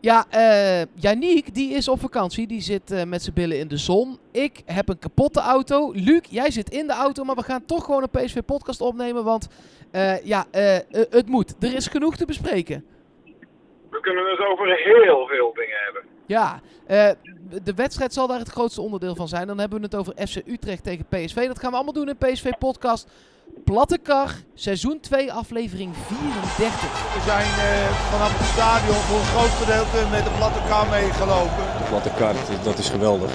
Ja, uh, Yannick, die is op vakantie. Die zit uh, met zijn billen in de zon. Ik heb een kapotte auto. Luc, jij zit in de auto, maar we gaan toch gewoon een PSV-podcast opnemen. Want uh, ja, het moet. Er is genoeg te bespreken. We kunnen dus over heel veel dingen hebben. Ja, de wedstrijd zal daar het grootste onderdeel van zijn. Dan hebben we het over FC Utrecht tegen PSV. Dat gaan we allemaal doen in PSV-podcast. Platte Kar, seizoen 2, aflevering 34. We zijn uh, vanaf het stadion voor een groot gedeelte met de platte kar meegelopen. De platte kar, dat is geweldig.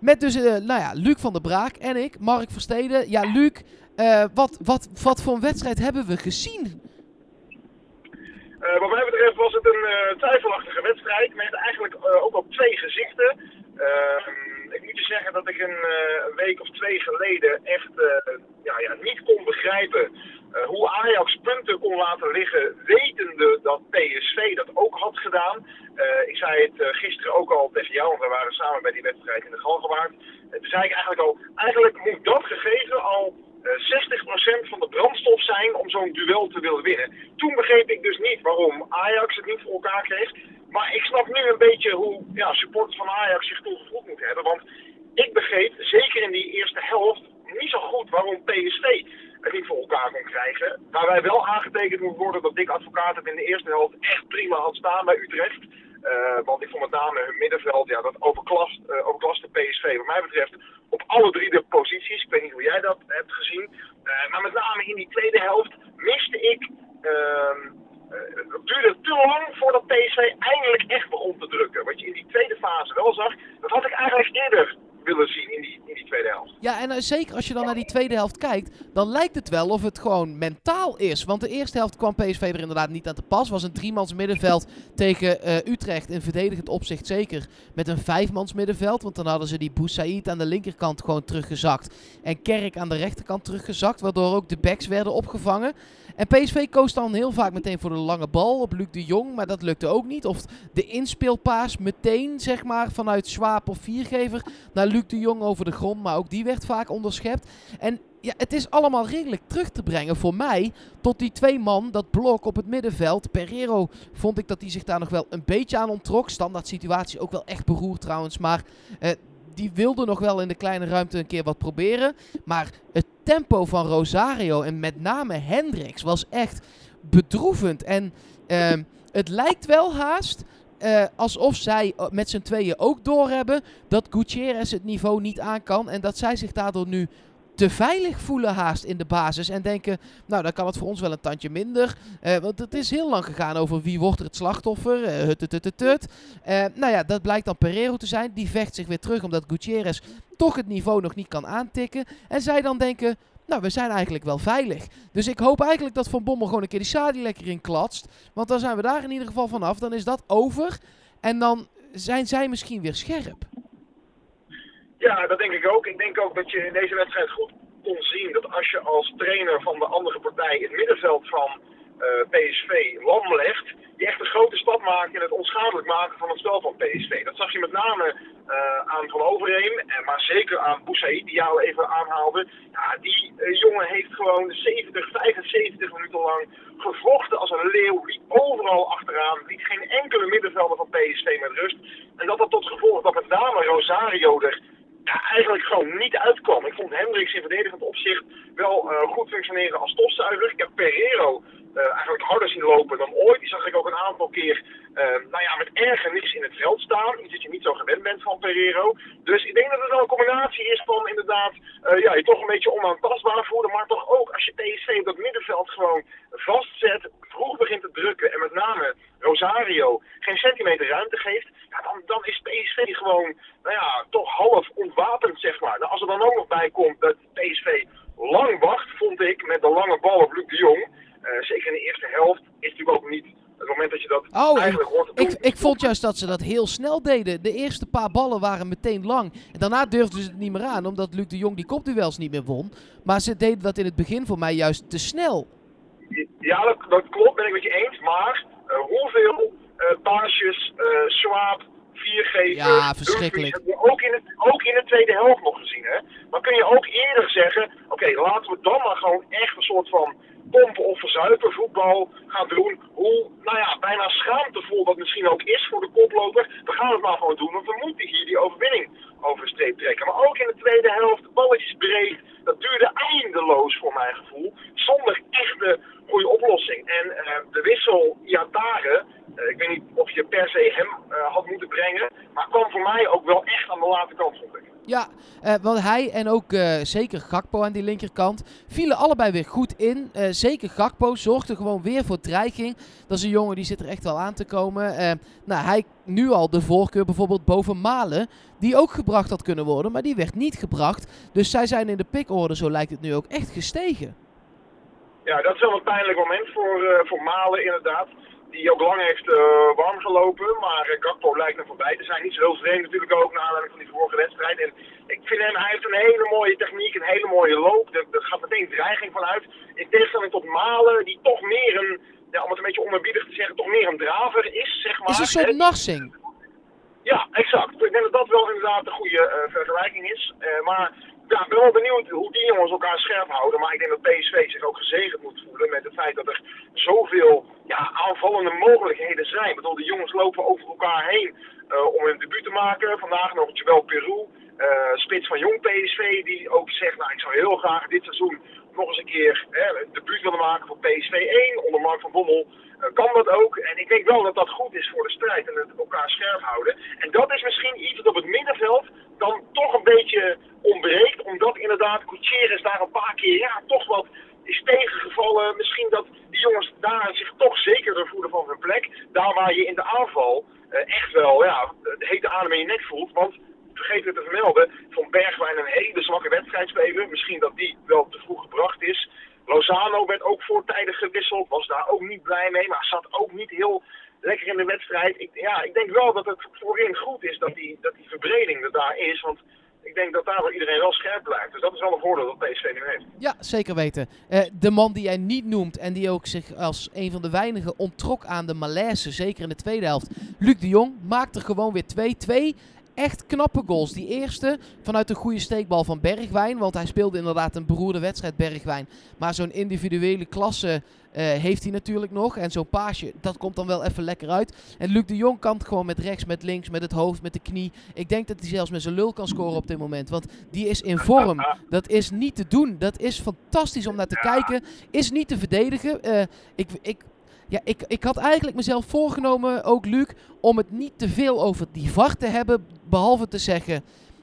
Met dus, uh, nou ja, Luc van der Braak en ik, Mark Versteden. Ja, Luc, uh, wat, wat, wat voor een wedstrijd hebben we gezien? wat mij betreft was het een twijfelachtige wedstrijd met eigenlijk ook op twee gezichten. Ehm, ik moet je zeggen dat ik een, uh, week of twee geleden echt uh, ja, ja, niet kon begrijpen uh, hoe Ajax punten kon laten liggen, wetende dat PSV dat ook had gedaan. ik zei het gisteren ook al tegen jou, want we waren samen bij die wedstrijd in de Galgenwaard. toen zei ik eigenlijk al, eigenlijk moet dat gegeven al 60% van de brandstof zijn om zo'n duel te willen winnen. Toen begreep ik dus niet waarom Ajax het niet voor elkaar kreeg. Maar ik snap nu een beetje hoe ja, supporters van Ajax zich toen gevoeld moeten hebben. Want ik begreep, zeker in die eerste helft, niet zo goed waarom PSV het niet voor elkaar kon krijgen. Waarbij wel aangetekend moet worden dat Dick Advocaat het in de eerste helft echt prima had staan bij Utrecht. Uh, want ik vond met name hun middenveld, ja, dat overklast, uh, overklaste PSV wat mij betreft op alle drie de posities. Ik weet niet hoe jij dat hebt gezien. Uh, maar met name in die tweede helft miste ik ehm, het eh, duurde te lang voordat PSV eindelijk echt begon te drukken. Wat je in die tweede fase wel zag, dat had ik eigenlijk eerder zien in die, in tweede helft. Ja, en uh, zeker als je dan naar die tweede helft kijkt, dan lijkt het wel of het gewoon mentaal is. Want de eerste helft kwam PSV er inderdaad niet aan te pas. Was een driemans middenveld tegen uh, Utrecht in verdedigend opzicht zeker. Met een vijfmans middenveld, want dan hadden ze die Boussaïd aan de linkerkant gewoon teruggezakt. En Kerk aan de rechterkant teruggezakt, waardoor ook de backs werden opgevangen. En PSV koos dan heel vaak meteen voor de lange bal op Luc de Jong, maar dat lukte ook niet. Of de inspeelpaas meteen, zeg maar, vanuit Swaap of Viergever naar Luc de Jong over de grond, maar ook die werd vaak onderschept. En ja, het is allemaal redelijk terug te brengen voor mij tot die twee man, dat blok op het middenveld. Pereiro vond ik dat hij zich daar nog wel een beetje aan onttrok. Standaard situatie ook wel echt beroerd trouwens, maar eh, die wilde nog wel in de kleine ruimte een keer wat proberen. Maar het tempo van Rosario en met name Hendricks was echt bedroevend. En ehm, het lijkt wel haast uh, alsof zij met z'n tweeën ook doorhebben dat Gutierrez het niveau niet aan kan. En dat zij zich daardoor nu te veilig voelen haast in de basis. En denken, nou dan kan het voor ons wel een tandje minder. Uh, want het is heel lang gegaan over wie wordt er het slachtoffer. Uh, hut, nou ja, dat blijkt dan Pereiro te zijn. Die vecht zich weer terug omdat Gutierrez toch het niveau nog niet kan aantikken. En zij dan denken, nou we zijn eigenlijk wel veilig. Dus ik hoop eigenlijk dat Van Bommel gewoon een keer die Sadi lekker in klatst. Want dan zijn we daar in ieder geval vanaf. Dan is dat over. En dan zijn zij misschien weer scherp. Ja, dat denk ik ook. Ik denk ook dat je in deze wedstrijd goed kon zien dat als je als trainer van de andere partij het middenveld van PSV lam legt, je echt een grote stap maakt in het onschadelijk maken van het spel van PSV. Dat zag je met name uh, aan Van Overheem, maar zeker aan Boussaïd, die jou even aanhaalde. Ja, die uh, jongen heeft gewoon 70, 75 minuten lang gevochten als een leeuw, liep overal achteraan, liet geen enkele middenvelder van PSV met rust. En dat had tot gevolg dat met name Rosario er ja, eigenlijk gewoon niet uitkwam. Ik vond Hendricks in verdedigend opzicht wel goed functioneren als stofzuiger. Ik heb Pereiro eigenlijk harder zien lopen dan ooit. Die zag ik ook een aantal keer uh, nou ja, met ergernis in het veld staan. Iets dat je niet zo gewend bent van Pereiro. Dus ik denk dat het wel een combinatie is van inderdaad ja, je toch een beetje onaantastbaar voelen. Maar toch ook als je PSV op dat middenveld gewoon vastzet, vroeg begint te drukken. En met name Rosario geen centimeter ruimte geeft. Dan, dan is PSV gewoon nou ja, toch half ontwapend, zeg maar. Nou, als er dan ook nog bij komt dat PSV lang wacht, vond ik, met de lange bal op Luc de Jong. Uh, zeker in de eerste helft is natuurlijk ook niet het moment dat je dat oh, eigenlijk hoort ik, ik, vond juist dat ze dat heel snel deden. De eerste paar ballen waren meteen lang. En daarna durfden ze het niet meer aan, omdat Luc de Jong die kopduels niet meer won. Maar ze deden dat in het begin voor mij juist te snel. Ja, dat, dat klopt, ben ik met je eens. Maar uh, hoeveel uh, paasjes, Schwab, viergever. Ja, verschrikkelijk. Ook in, het, ook in de tweede helft nog gezien, hè. Dan kun je ook eerder zeggen, oké, laten we dan maar gewoon echt een soort van pompen of verzuipen voetbal gaan doen. Hoe, nou ja, bijna schaamtevol dat misschien ook is voor de koploper. We gaan het maar gewoon doen, want we moeten hier die overwinning over de streep trekken. Maar ook in de tweede helft, balletjes breed. Dat duurde eindeloos voor mijn gevoel. Zonder echte goede oplossing. En uh, de wissel Iatare, uh, ik weet niet per se hem uh, had moeten brengen. Maar kwam voor mij ook wel echt aan de late kant, vond ik. Ja, uh, want hij en ook uh, zeker Gakpo aan die linkerkant vielen allebei weer goed in. Uh, zeker Gakpo zorgde gewoon weer voor dreiging. Dat is een jongen die zit er echt wel aan te komen. nou, hij nu al de voorkeur bijvoorbeeld boven Malen, die ook gebracht had kunnen worden, maar die werd niet gebracht. Dus zij zijn in de pickorde, zo lijkt het nu ook, echt gestegen. Ja, dat is wel een pijnlijk moment voor, voor Malen inderdaad die ook lang heeft uh, warm gelopen. Maar uh, Gakpo lijkt er voorbij te zijn. Niet zo heel vreemd natuurlijk ook naar aanleiding van die vorige wedstrijd. En ik vind hem, hij heeft een hele mooie techniek, een hele mooie loop. Er, er gaat meteen dreiging vanuit. In tegenstelling tot Malen, die toch meer een, ja, om het een beetje onherbiedig te zeggen, toch meer een draver is, zeg maar. Is een soort narsing. Ja, exact. Ik denk dat dat wel inderdaad een goede uh, vergelijking is. maar ja, ik ben wel benieuwd hoe die jongens elkaar scherp houden. Maar ik denk dat PSV zich ook gezegend moet voelen met het feit dat er zoveel ja, aanvallende mogelijkheden zijn. Ik bedoel, de jongens lopen over elkaar heen uh, om hun debuut te maken. Vandaag nog Jawel Peru, uh, spits van jong PSV, die ook zegt, nou ik zou heel graag dit seizoen nog eens een keer hè, een debuut willen maken voor PSV 1 onder Mark van Bommel. Uh, kan dat ook. En ik denk wel dat dat goed is voor de strijd en het elkaar scherp houden. En dat is misschien iets wat op het middenveld dan toch een beetje ontbreekt. Omdat inderdaad Gutierrez daar een paar keer ja, toch wat is tegengevallen. Misschien dat die jongens daar zich toch zekerder voelen van hun plek. Daar waar je in de aanval uh, echt wel ja, de hete adem in je nek voelt. Want vergeet het te vermelden, Van Bergwijn een hele zwakke wedstrijd spelen. Misschien dat die wel te vroeg gebracht is. Lozano werd ook voortijdig gewisseld, was daar ook niet blij mee, maar zat ook niet heel lekker in de wedstrijd. Ik, ja, ik denk wel dat het voorin goed is dat die, dat die verbreding er daar is. Want ik denk dat daar iedereen wel scherp blijft. Dus dat is wel een voordeel dat PSV nu heeft. Ja, zeker weten. Uh, de man die jij niet noemt en die ook zich als een van de weinigen onttrok aan de malaise, zeker in de tweede helft. Luc de Jong maakt er gewoon weer 2-2 echt knappe goals. Die eerste vanuit een goede steekbal van Bergwijn. Want hij speelde inderdaad een beroerde wedstrijd, Bergwijn. Maar zo'n individuele klasse uh, heeft hij natuurlijk nog. En zo'n paasje, dat komt dan wel even lekker uit. En Luc de Jong kan het gewoon met rechts, met links, met het hoofd, met de knie. Ik denk dat hij zelfs met zijn lul kan scoren op dit moment. Want die is in vorm. Dat is niet te doen. Dat is fantastisch om naar te kijken. Is niet te verdedigen. Uh, ik, ik, ja, ik, ik had eigenlijk mezelf voorgenomen, ook Luc, om het niet te veel over die VAR te hebben. Behalve te zeggen,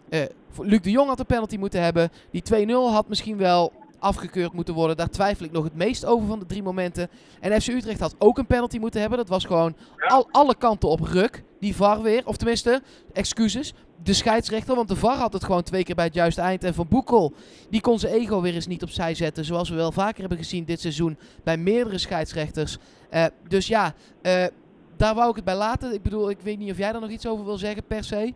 uh, Luc de Jong had een penalty moeten hebben. Die 2-0 had misschien wel afgekeurd moeten worden. Daar twijfel ik nog het meest over van de drie momenten. En FC Utrecht had ook een penalty moeten hebben. Dat was gewoon al, alle kanten op ruk. Die VAR weer. Of tenminste, excuses. De scheidsrechter. Want de VAR had het gewoon twee keer bij het juiste eind. En Van Boekel, die kon zijn ego weer eens niet opzij zetten. Zoals we wel vaker hebben gezien dit seizoen. Bij meerdere scheidsrechters. Uh, dus ja, uh, daar wou ik het bij laten. Ik bedoel, ik weet niet of jij daar nog iets over wil zeggen per se.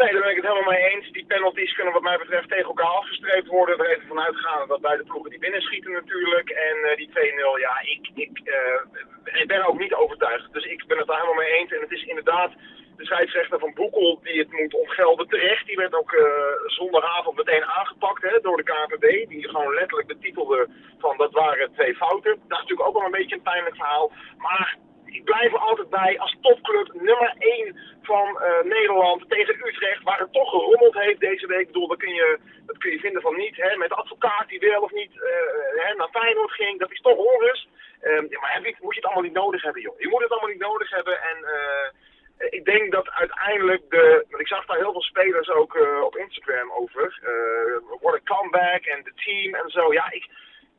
Nee, daar ben ik het helemaal mee eens. Die penalties kunnen wat mij betreft tegen elkaar afgestreept worden. Er even vanuit gaan dat beide ploegen die binnenschieten natuurlijk. En uh, die 2-0, ja, ik, ik, uh, ik ben ook niet overtuigd. Dus ik ben het daar helemaal mee eens. En het is inderdaad de scheidsrechter van Boekel die het moet ontgelden terecht. Die werd ook uh, zondagavond meteen aangepakt hè, door de KVB. Die gewoon letterlijk betitelde van dat waren twee fouten. Dat is natuurlijk ook wel een beetje een pijnlijk verhaal. Maar ik blijf er altijd bij als topclub nummer 1 van uh, Nederland tegen Utrecht, waar het toch gerommeld heeft deze week. Ik bedoel, dat kun je, dat kun je vinden van niet. Hè, met advocaat die wel of niet uh, hè, naar Feyenoord ging, dat is toch onrust. Ja, maar moet je het allemaal niet nodig hebben, joh. Je moet het allemaal niet nodig hebben en... Uh, ik denk dat uiteindelijk de. Want ik zag daar heel veel spelers ook op Instagram over. What a comeback en de team en zo. Ja, ik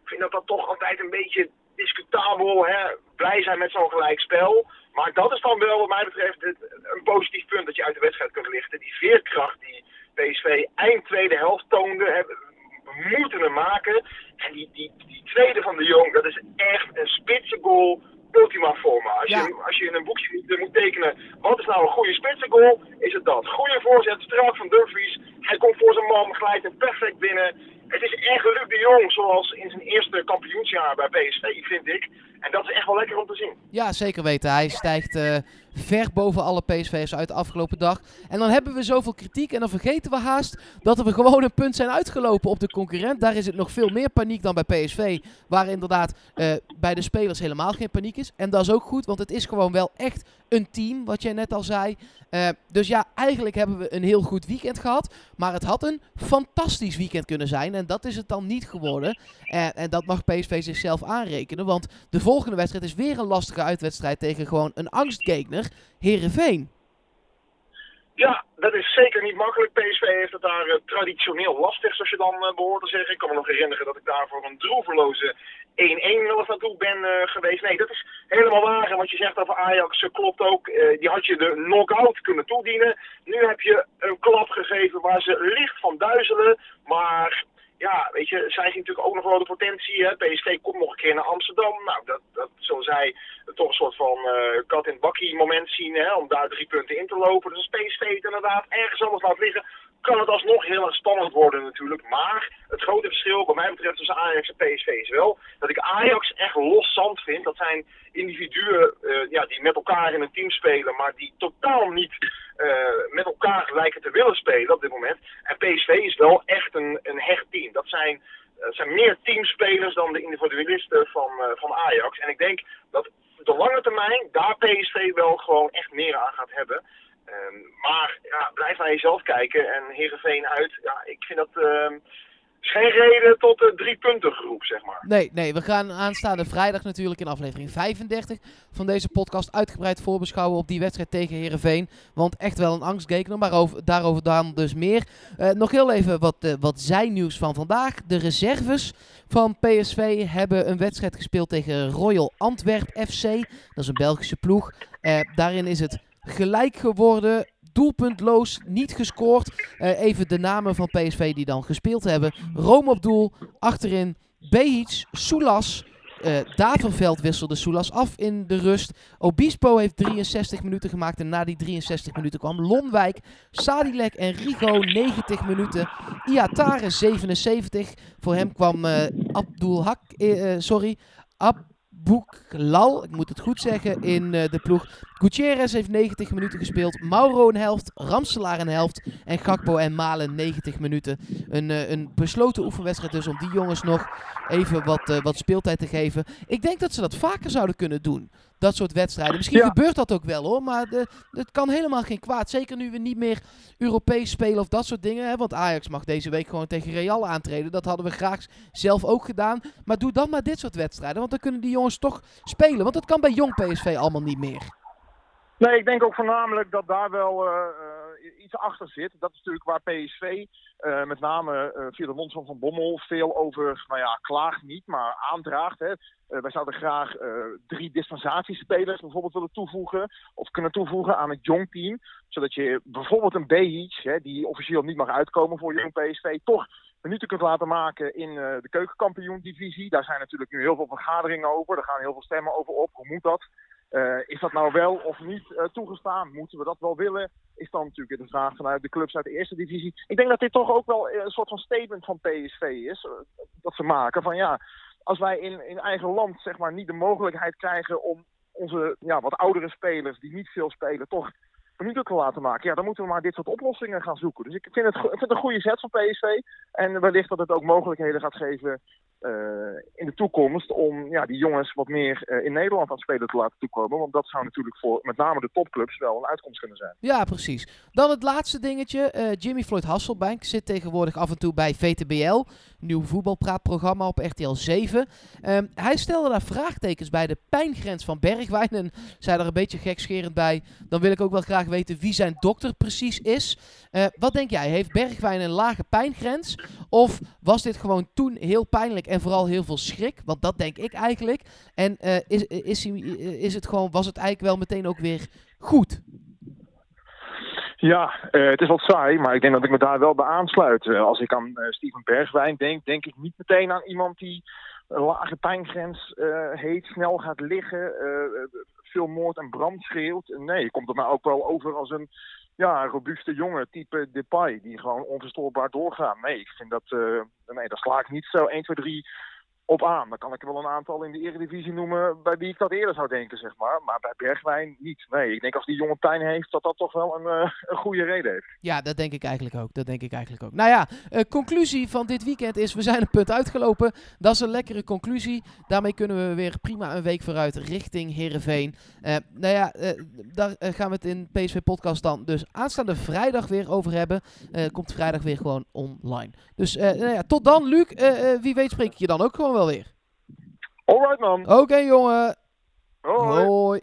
vind dat dat toch altijd een beetje discutabel. Hè? Blij zijn met zo'n gelijk spel. Maar dat is dan wel, wat mij betreft, een positief punt dat je uit de wedstrijd kunt lichten. Die veerkracht die PSV eind tweede helft toonde. Hè, we moeten hem maken. En die, die, die tweede van de Jong, dat is echt een spitse goal ultima forma. Als, ja. je, als je in een boekje moet tekenen, wat is nou een goede spitsengoal, is het dat. Goede voorzet, straat van Dumfries. Hij komt voor zijn man, glijdt hem perfect binnen. Het is echt Luc de Jong zoals in zijn eerste kampioensjaar bij PSV, vind ik. En dat is echt wel lekker om te zien. Ja, zeker weten. Hij stijgt uh, ver boven alle PSV'ers uit de afgelopen dag. En dan hebben we zoveel kritiek en dan vergeten we haast dat we gewoon een punt zijn uitgelopen op de concurrent. Daar is het nog veel meer paniek dan bij PSV, waar inderdaad uh, bij de spelers helemaal geen paniek is. En dat is ook goed, want het is gewoon wel echt een team, wat jij net al zei. Uh, dus ja, eigenlijk hebben we een heel goed weekend gehad. Maar het had een fantastisch weekend kunnen zijn. Dat is het dan niet geworden. Uh, en dat mag PSV zichzelf aanrekenen. Want de volgende wedstrijd is weer een lastige uitwedstrijd tegen gewoon een angstgekner, Herenveen. Ja, dat is zeker niet makkelijk. PSV heeft het daar uh, traditioneel lastig, zoals je dan uh, behoort te zeggen. Ik kan me nog herinneren dat ik daar voor een droeverloze 1-1 wel eens naartoe ben uh, geweest. Nee, dat is helemaal waar. En wat je zegt over Ajax klopt ook. die had je de knock-out kunnen toedienen. Nu heb je een klap gegeven waar ze licht van duizelen. Maar ja, weet je, zij zien natuurlijk ook nog wel de potentie. Hè? PSV komt nog een keer naar Amsterdam. Nou, dat, dat zullen zij toch een soort van uh, kat in bakkie moment zien, hè? om daar drie punten in te lopen. Dus PSV het inderdaad ergens anders laat liggen, kan het alsnog heel erg spannend worden natuurlijk. Maar het grote verschil, wat mij betreft, tussen Ajax en PSV is wel dat ik Ajax echt los zand vind. Dat zijn individuen uh, ja, die met elkaar in een team spelen, maar die totaal niet uh, met elkaar lijken te willen spelen op dit moment. En PSV is wel echt een, een hecht team. Dat zijn, zijn meer teamspelers dan de individualisten van, uh, van Ajax. En ik denk dat op de lange termijn daar PSV wel gewoon echt meer aan gaat hebben. Um, maar ja, blijf naar jezelf kijken en Heerenveen uit. Ja, ik vind dat is geen reden tot de drie punten groep, zeg maar. Nee, nee, we gaan aanstaande vrijdag natuurlijk in aflevering 35 van deze podcast uitgebreid voorbeschouwen op die wedstrijd tegen Heerenveen. Want echt wel een angstgekner, maar over, daarover dan dus meer. Uh, nog heel even wat, uh, wat zijnieuws van vandaag. De reserves van PSV hebben een wedstrijd gespeeld tegen Royal Antwerp FC. Dat is een Belgische ploeg. Uh, daarin is het gelijk geworden. Doelpuntloos, niet gescoord. Uh, even de namen van PSV die dan gespeeld hebben. Rome op doel, achterin Behic, Soulas. Uh, Daverveld wisselde Soulas af in de rust. Obispo heeft 63 minuten gemaakt. En na die 63 minuten kwam Lonwijk, Sadilek en Rigo 90 minuten. Iatare 77. Voor hem kwam uh, Abdul Hak, sorry, Ab Boeklal, ik moet het goed zeggen, in de ploeg. Gutierrez heeft 90 minuten gespeeld. Mauro een helft. Ramselaar een helft. En Gakpo en Malen 90 minuten. Een, uh, een besloten oefenwedstrijd dus om die jongens nog even wat, uh, wat speeltijd te geven. Ik denk dat ze dat vaker zouden kunnen doen. Dat soort wedstrijden. Misschien ja. gebeurt dat ook wel hoor. Maar het kan helemaal geen kwaad. Zeker nu we niet meer Europees spelen of dat soort dingen. Hè? Want Ajax mag deze week gewoon tegen Real aantreden. Dat hadden we graag zelf ook gedaan. Maar doe dan maar dit soort wedstrijden. Want dan kunnen die jongens toch spelen. Want dat kan bij jong PSV allemaal niet meer. Nee, ik denk ook voornamelijk dat daar wel uh, uh, iets achter zit. Dat is natuurlijk waar PSV, uh, met name via de mond van Bommel, veel over, nou ja, klaagt niet, maar aandraagt. Hè. wij zouden graag drie dispensatiespelers bijvoorbeeld willen toevoegen, of kunnen toevoegen aan het jong team. Zodat je bijvoorbeeld een B-Heach, die officieel niet mag uitkomen voor jong PSV, toch minuten kunt laten maken in uh, de keukenkampioen-divisie. Daar zijn natuurlijk nu heel veel vergaderingen over. Er gaan heel veel stemmen over op. Hoe moet dat? Uh, is dat nou wel of niet uh, toegestaan? Moeten we dat wel willen? Is dan natuurlijk de vraag vanuit de clubs uit de eerste divisie. Ik denk dat dit toch ook wel een soort van statement van PSV is. Dat ze maken van ja, als wij in, in eigen land zeg maar niet de mogelijkheid krijgen om onze ja, wat oudere spelers die niet veel spelen toch minuten te laten maken. Ja, dan moeten we maar dit soort oplossingen gaan zoeken. Dus ik vind het, een goede zet van PSV. En wellicht dat het ook mogelijkheden gaat geven uh, in de toekomst om ja, die jongens wat meer uh, in Nederland aan het spelen te laten toekomen. Want dat zou natuurlijk voor met name de topclubs wel een uitkomst kunnen zijn. Ja, precies. Dan het laatste dingetje. Uh, Jimmy Floyd Hasselbank zit tegenwoordig af en toe bij VTBL. Nieuw voetbalpraatprogramma op RTL 7. Um, hij stelde daar vraagtekens bij de pijngrens van Bergwijn. En zei er een beetje gekscherend bij. Dan wil ik ook wel graag weten wie zijn dokter precies is. wat denk jij? Heeft Bergwijn een lage pijngrens? Of was dit gewoon toen heel pijnlijk? En vooral heel veel schrik, want dat denk ik eigenlijk. En uh, is, is, is het gewoon, was het eigenlijk wel meteen ook weer goed? Ja, uh, het is wat saai, maar ik denk dat ik me daar wel bij aansluit. Uh, als ik aan uh, Steven Bergwijn denk, denk ik niet meteen aan iemand die een lage pijngrens heet, snel gaat liggen, veel moord en brand schreeuwt. Nee, komt het nou ook wel over als een ja, robuuste jongen type Depay, die gewoon onverstoorbaar doorgaan. Nee, ik vind dat, eh, nee, daar sla ik niet zo 1, 2, 3 op aan. Dan kan ik er wel een aantal in de Eredivisie noemen bij wie ik dat eerder zou denken, zeg maar. Maar bij Bergwijn niet. Nee, ik denk als die jongen pijn heeft, dat dat toch wel een, uh, een goede reden heeft. Ja, dat denk ik eigenlijk ook. Dat denk ik eigenlijk ook. Nou ja, uh, conclusie van dit weekend is, we zijn een punt uitgelopen. Dat is een lekkere conclusie. Daarmee kunnen we weer prima een week vooruit richting Heerenveen. Uh, nou ja, daar gaan we het in PSV Podcast dan dus aanstaande vrijdag weer over hebben. komt vrijdag weer gewoon online. Dus nou ja, tot dan, Luc. wie weet spreek ik je dan ook gewoon wel weer. Alright man. Oké okay, jongen. Hoi. Hoi.